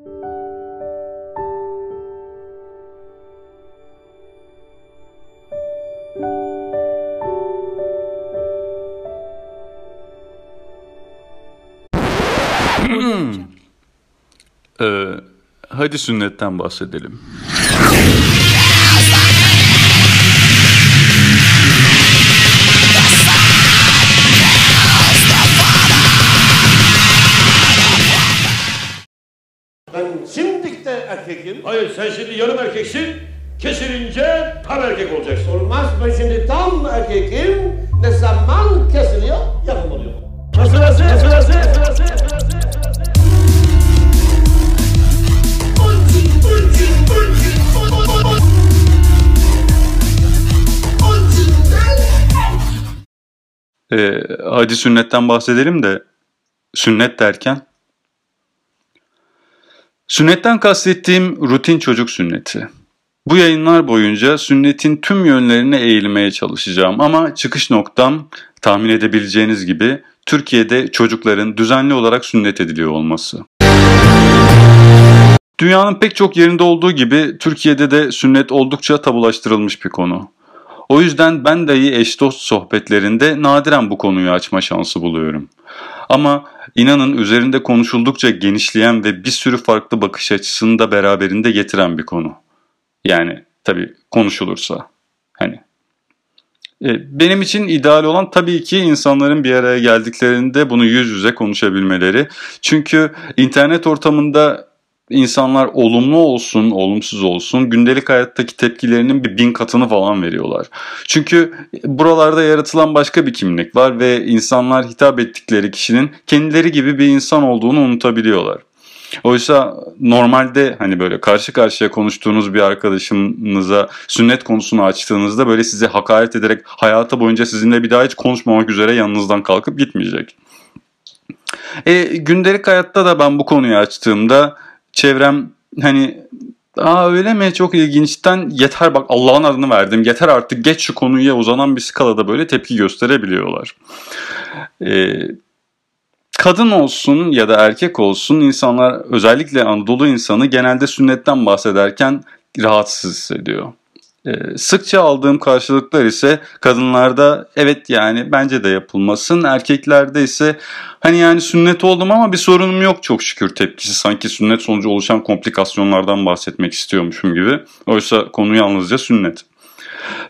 Ee, hadi sünnetten bahsedelim. Erkekim. Hayır sen şimdi yarım erkeksin. Kesilince tam erkek olacaksın. Olmaz ben şimdi tam erkekim. Ne zaman kesiliyor yapım oluyor. Sırası sırası sırası Ee, hadi sünnetten bahsedelim de sünnet derken Sünnetten kastettiğim rutin çocuk sünneti. Bu yayınlar boyunca sünnetin tüm yönlerine eğilmeye çalışacağım ama çıkış noktam tahmin edebileceğiniz gibi Türkiye'de çocukların düzenli olarak sünnet ediliyor olması. Dünyanın pek çok yerinde olduğu gibi Türkiye'de de sünnet oldukça tabulaştırılmış bir konu. O yüzden ben dahi eş dost sohbetlerinde nadiren bu konuyu açma şansı buluyorum. Ama inanın üzerinde konuşuldukça genişleyen ve bir sürü farklı bakış açısını da beraberinde getiren bir konu. Yani tabii konuşulursa. Hani e, benim için ideal olan tabii ki insanların bir araya geldiklerinde bunu yüz yüze konuşabilmeleri. Çünkü internet ortamında insanlar olumlu olsun, olumsuz olsun gündelik hayattaki tepkilerinin bir bin katını falan veriyorlar. Çünkü buralarda yaratılan başka bir kimlik var ve insanlar hitap ettikleri kişinin kendileri gibi bir insan olduğunu unutabiliyorlar. Oysa normalde hani böyle karşı karşıya konuştuğunuz bir arkadaşınıza sünnet konusunu açtığınızda böyle size hakaret ederek hayata boyunca sizinle bir daha hiç konuşmamak üzere yanınızdan kalkıp gitmeyecek. E, gündelik hayatta da ben bu konuyu açtığımda çevrem hani Aa öyle mi çok ilginçten yeter bak Allah'ın adını verdim yeter artık geç şu konuya uzanan bir skalada böyle tepki gösterebiliyorlar. Ee, kadın olsun ya da erkek olsun insanlar özellikle Anadolu insanı genelde sünnetten bahsederken rahatsız hissediyor. Ee, sıkça aldığım karşılıklar ise kadınlarda evet yani bence de yapılmasın. Erkeklerde ise hani yani sünnet oldum ama bir sorunum yok çok şükür tepkisi. Sanki sünnet sonucu oluşan komplikasyonlardan bahsetmek istiyormuşum gibi. Oysa konu yalnızca sünnet.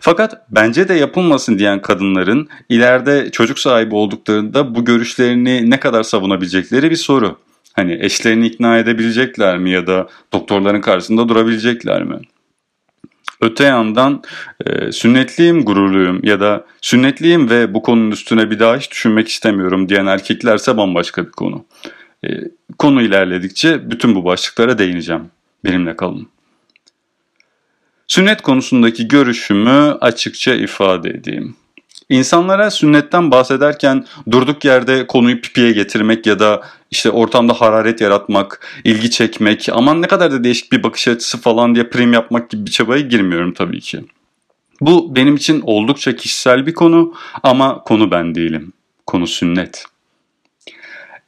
Fakat bence de yapılmasın diyen kadınların ileride çocuk sahibi olduklarında bu görüşlerini ne kadar savunabilecekleri bir soru. Hani eşlerini ikna edebilecekler mi ya da doktorların karşısında durabilecekler mi? Öte yandan e, sünnetliyim, gururluyum ya da sünnetliyim ve bu konunun üstüne bir daha hiç düşünmek istemiyorum diyen erkeklerse bambaşka bir konu. E, konu ilerledikçe bütün bu başlıklara değineceğim. Benimle kalın. Sünnet konusundaki görüşümü açıkça ifade edeyim. İnsanlara sünnetten bahsederken durduk yerde konuyu pipiye getirmek ya da işte ortamda hararet yaratmak, ilgi çekmek, aman ne kadar da değişik bir bakış açısı falan diye prim yapmak gibi bir çabaya girmiyorum tabii ki. Bu benim için oldukça kişisel bir konu ama konu ben değilim. Konu sünnet.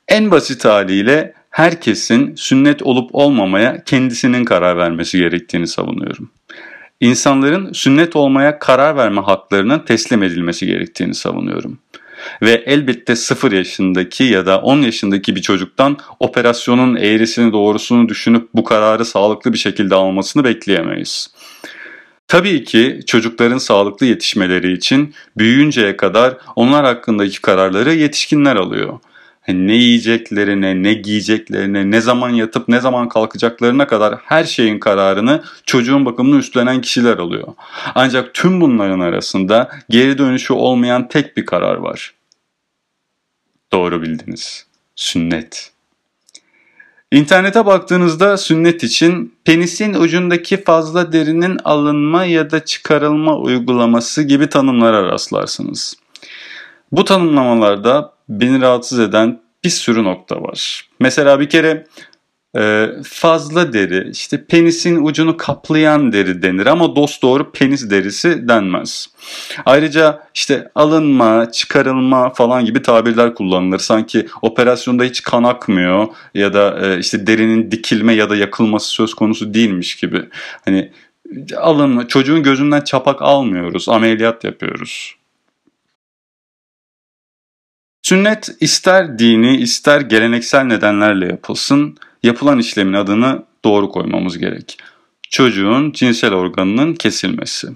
En basit haliyle herkesin sünnet olup olmamaya kendisinin karar vermesi gerektiğini savunuyorum insanların sünnet olmaya karar verme haklarının teslim edilmesi gerektiğini savunuyorum. Ve elbette 0 yaşındaki ya da 10 yaşındaki bir çocuktan operasyonun eğrisini doğrusunu düşünüp bu kararı sağlıklı bir şekilde almasını bekleyemeyiz. Tabii ki çocukların sağlıklı yetişmeleri için büyüyünceye kadar onlar hakkındaki kararları yetişkinler alıyor. Ne yiyeceklerine, ne giyeceklerine, ne zaman yatıp ne zaman kalkacaklarına kadar her şeyin kararını çocuğun bakımını üstlenen kişiler alıyor. Ancak tüm bunların arasında geri dönüşü olmayan tek bir karar var. Doğru bildiniz. Sünnet. İnternete baktığınızda sünnet için penisin ucundaki fazla derinin alınma ya da çıkarılma uygulaması gibi tanımlara rastlarsınız. Bu tanımlamalarda beni rahatsız eden bir sürü nokta var. Mesela bir kere e, fazla deri, işte penisin ucunu kaplayan deri denir ama dost doğru penis derisi denmez. Ayrıca işte alınma, çıkarılma falan gibi tabirler kullanılır. Sanki operasyonda hiç kan akmıyor ya da e, işte derinin dikilme ya da yakılması söz konusu değilmiş gibi. Hani alınma, çocuğun gözünden çapak almıyoruz, ameliyat yapıyoruz. Sünnet ister dini ister geleneksel nedenlerle yapılsın, yapılan işlemin adını doğru koymamız gerek. Çocuğun cinsel organının kesilmesi.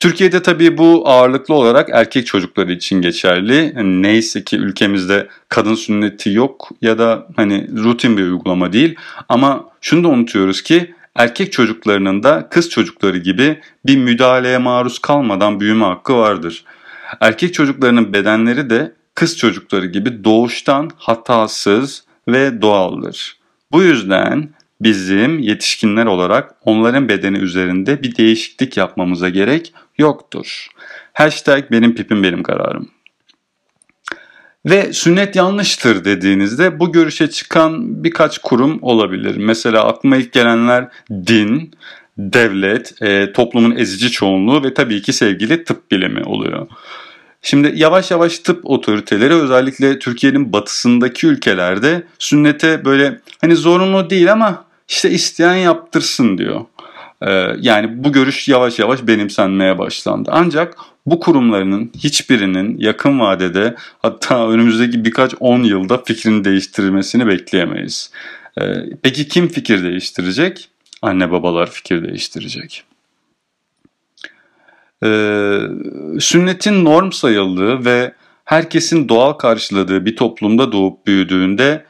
Türkiye'de tabii bu ağırlıklı olarak erkek çocukları için geçerli. Yani neyse ki ülkemizde kadın sünneti yok ya da hani rutin bir uygulama değil. Ama şunu da unutuyoruz ki erkek çocuklarının da kız çocukları gibi bir müdahaleye maruz kalmadan büyüme hakkı vardır. Erkek çocuklarının bedenleri de kız çocukları gibi doğuştan hatasız ve doğaldır. Bu yüzden bizim yetişkinler olarak onların bedeni üzerinde bir değişiklik yapmamıza gerek yoktur. Hashtag benim pipim benim kararım. Ve sünnet yanlıştır dediğinizde bu görüşe çıkan birkaç kurum olabilir. Mesela aklıma ilk gelenler din, devlet, e, toplumun ezici çoğunluğu ve tabii ki sevgili tıp bilimi oluyor. Şimdi yavaş yavaş tıp otoriteleri özellikle Türkiye'nin batısındaki ülkelerde sünnete böyle hani zorunlu değil ama işte isteyen yaptırsın diyor. Ee, yani bu görüş yavaş yavaş benimsenmeye başlandı. Ancak bu kurumlarının hiçbirinin yakın vadede hatta önümüzdeki birkaç on yılda fikrini değiştirmesini bekleyemeyiz. Ee, peki kim fikir değiştirecek? Anne babalar fikir değiştirecek. Ee, sünnetin norm sayıldığı ve herkesin doğal karşıladığı bir toplumda doğup büyüdüğünde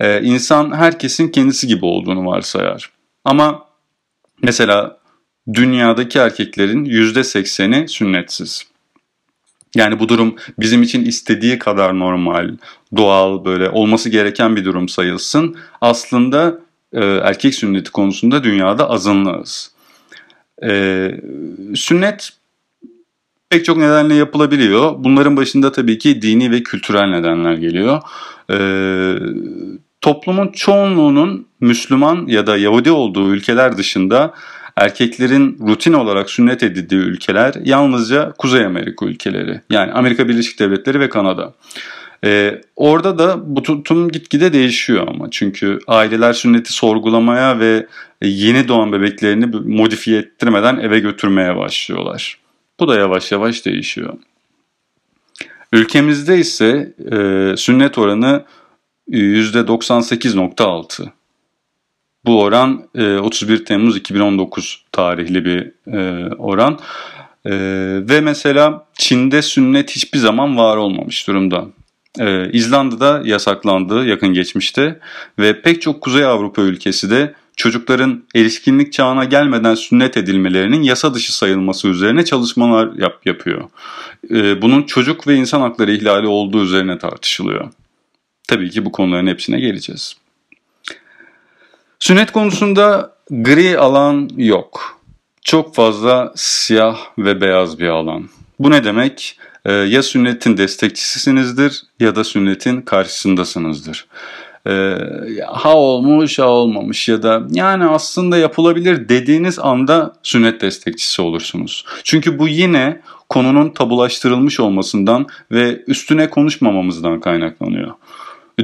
e, insan herkesin kendisi gibi olduğunu varsayar. Ama mesela dünyadaki erkeklerin %80'i sünnetsiz. Yani bu durum bizim için istediği kadar normal, doğal böyle olması gereken bir durum sayılsın. Aslında e, erkek sünneti konusunda dünyada azınlığız. E, sünnet pek çok nedenle yapılabiliyor. Bunların başında tabii ki dini ve kültürel nedenler geliyor. Ee, toplumun çoğunluğunun Müslüman ya da Yahudi olduğu ülkeler dışında erkeklerin rutin olarak sünnet edildiği ülkeler yalnızca Kuzey Amerika ülkeleri. Yani Amerika Birleşik Devletleri ve Kanada. Ee, orada da bu tutum gitgide değişiyor ama çünkü aileler sünneti sorgulamaya ve yeni doğan bebeklerini modifiye ettirmeden eve götürmeye başlıyorlar. Bu da yavaş yavaş değişiyor. Ülkemizde ise e, sünnet oranı %98.6. Bu oran e, 31 Temmuz 2019 tarihli bir e, oran. E, ve mesela Çin'de sünnet hiçbir zaman var olmamış durumda. E, İzlanda'da yasaklandı yakın geçmişte ve pek çok Kuzey Avrupa ülkesi de çocukların erişkinlik çağına gelmeden sünnet edilmelerinin yasa dışı sayılması üzerine çalışmalar yap, yapıyor. Ee, bunun çocuk ve insan hakları ihlali olduğu üzerine tartışılıyor. Tabii ki bu konuların hepsine geleceğiz. Sünnet konusunda gri alan yok. Çok fazla siyah ve beyaz bir alan. Bu ne demek? Ee, ya sünnetin destekçisisinizdir ya da sünnetin karşısındasınızdır e, ha olmuş ha olmamış ya da yani aslında yapılabilir dediğiniz anda sünnet destekçisi olursunuz. Çünkü bu yine konunun tabulaştırılmış olmasından ve üstüne konuşmamamızdan kaynaklanıyor.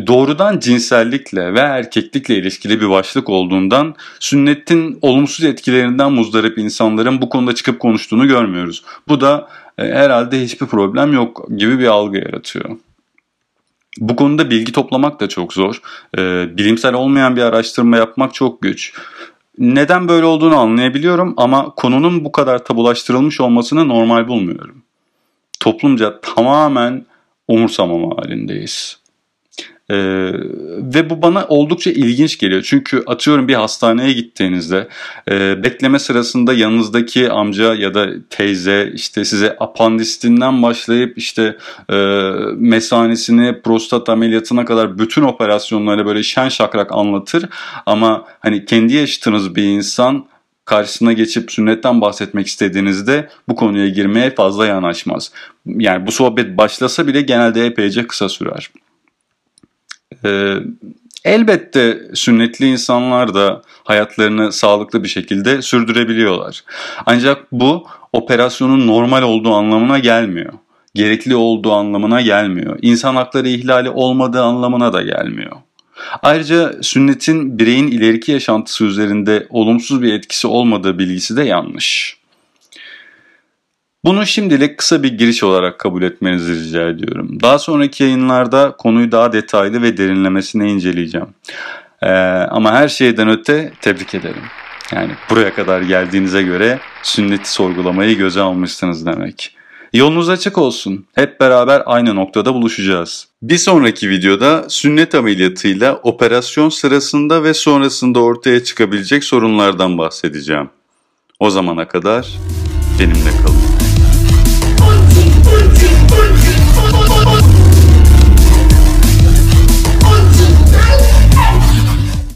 Doğrudan cinsellikle ve erkeklikle ilişkili bir başlık olduğundan sünnetin olumsuz etkilerinden muzdarip insanların bu konuda çıkıp konuştuğunu görmüyoruz. Bu da e, herhalde hiçbir problem yok gibi bir algı yaratıyor. Bu konuda bilgi toplamak da çok zor. E, bilimsel olmayan bir araştırma yapmak çok güç. Neden böyle olduğunu anlayabiliyorum ama konunun bu kadar tabulaştırılmış olmasını normal bulmuyorum. Toplumca tamamen umursamama halindeyiz. Ee, ve bu bana oldukça ilginç geliyor. Çünkü atıyorum bir hastaneye gittiğinizde e, bekleme sırasında yanınızdaki amca ya da teyze işte size apandistinden başlayıp işte e, mesanesini prostat ameliyatına kadar bütün operasyonları böyle şen şakrak anlatır. Ama hani kendi yaşıtınız bir insan karşısına geçip sünnetten bahsetmek istediğinizde bu konuya girmeye fazla yanaşmaz. Yani bu sohbet başlasa bile genelde epeyce kısa sürer. Ee, Elbette sünnetli insanlar da hayatlarını sağlıklı bir şekilde sürdürebiliyorlar. Ancak bu operasyonun normal olduğu anlamına gelmiyor. Gerekli olduğu anlamına gelmiyor. İnsan hakları ihlali olmadığı anlamına da gelmiyor. Ayrıca sünnetin bireyin ileriki yaşantısı üzerinde olumsuz bir etkisi olmadığı bilgisi de yanlış. Bunu şimdilik kısa bir giriş olarak kabul etmenizi rica ediyorum. Daha sonraki yayınlarda konuyu daha detaylı ve derinlemesine inceleyeceğim. Ee, ama her şeyden öte tebrik ederim. Yani buraya kadar geldiğinize göre sünneti sorgulamayı göze almışsınız demek. Yolunuz açık olsun. Hep beraber aynı noktada buluşacağız. Bir sonraki videoda sünnet ameliyatıyla operasyon sırasında ve sonrasında ortaya çıkabilecek sorunlardan bahsedeceğim. O zamana kadar benimle kalın. Boom, you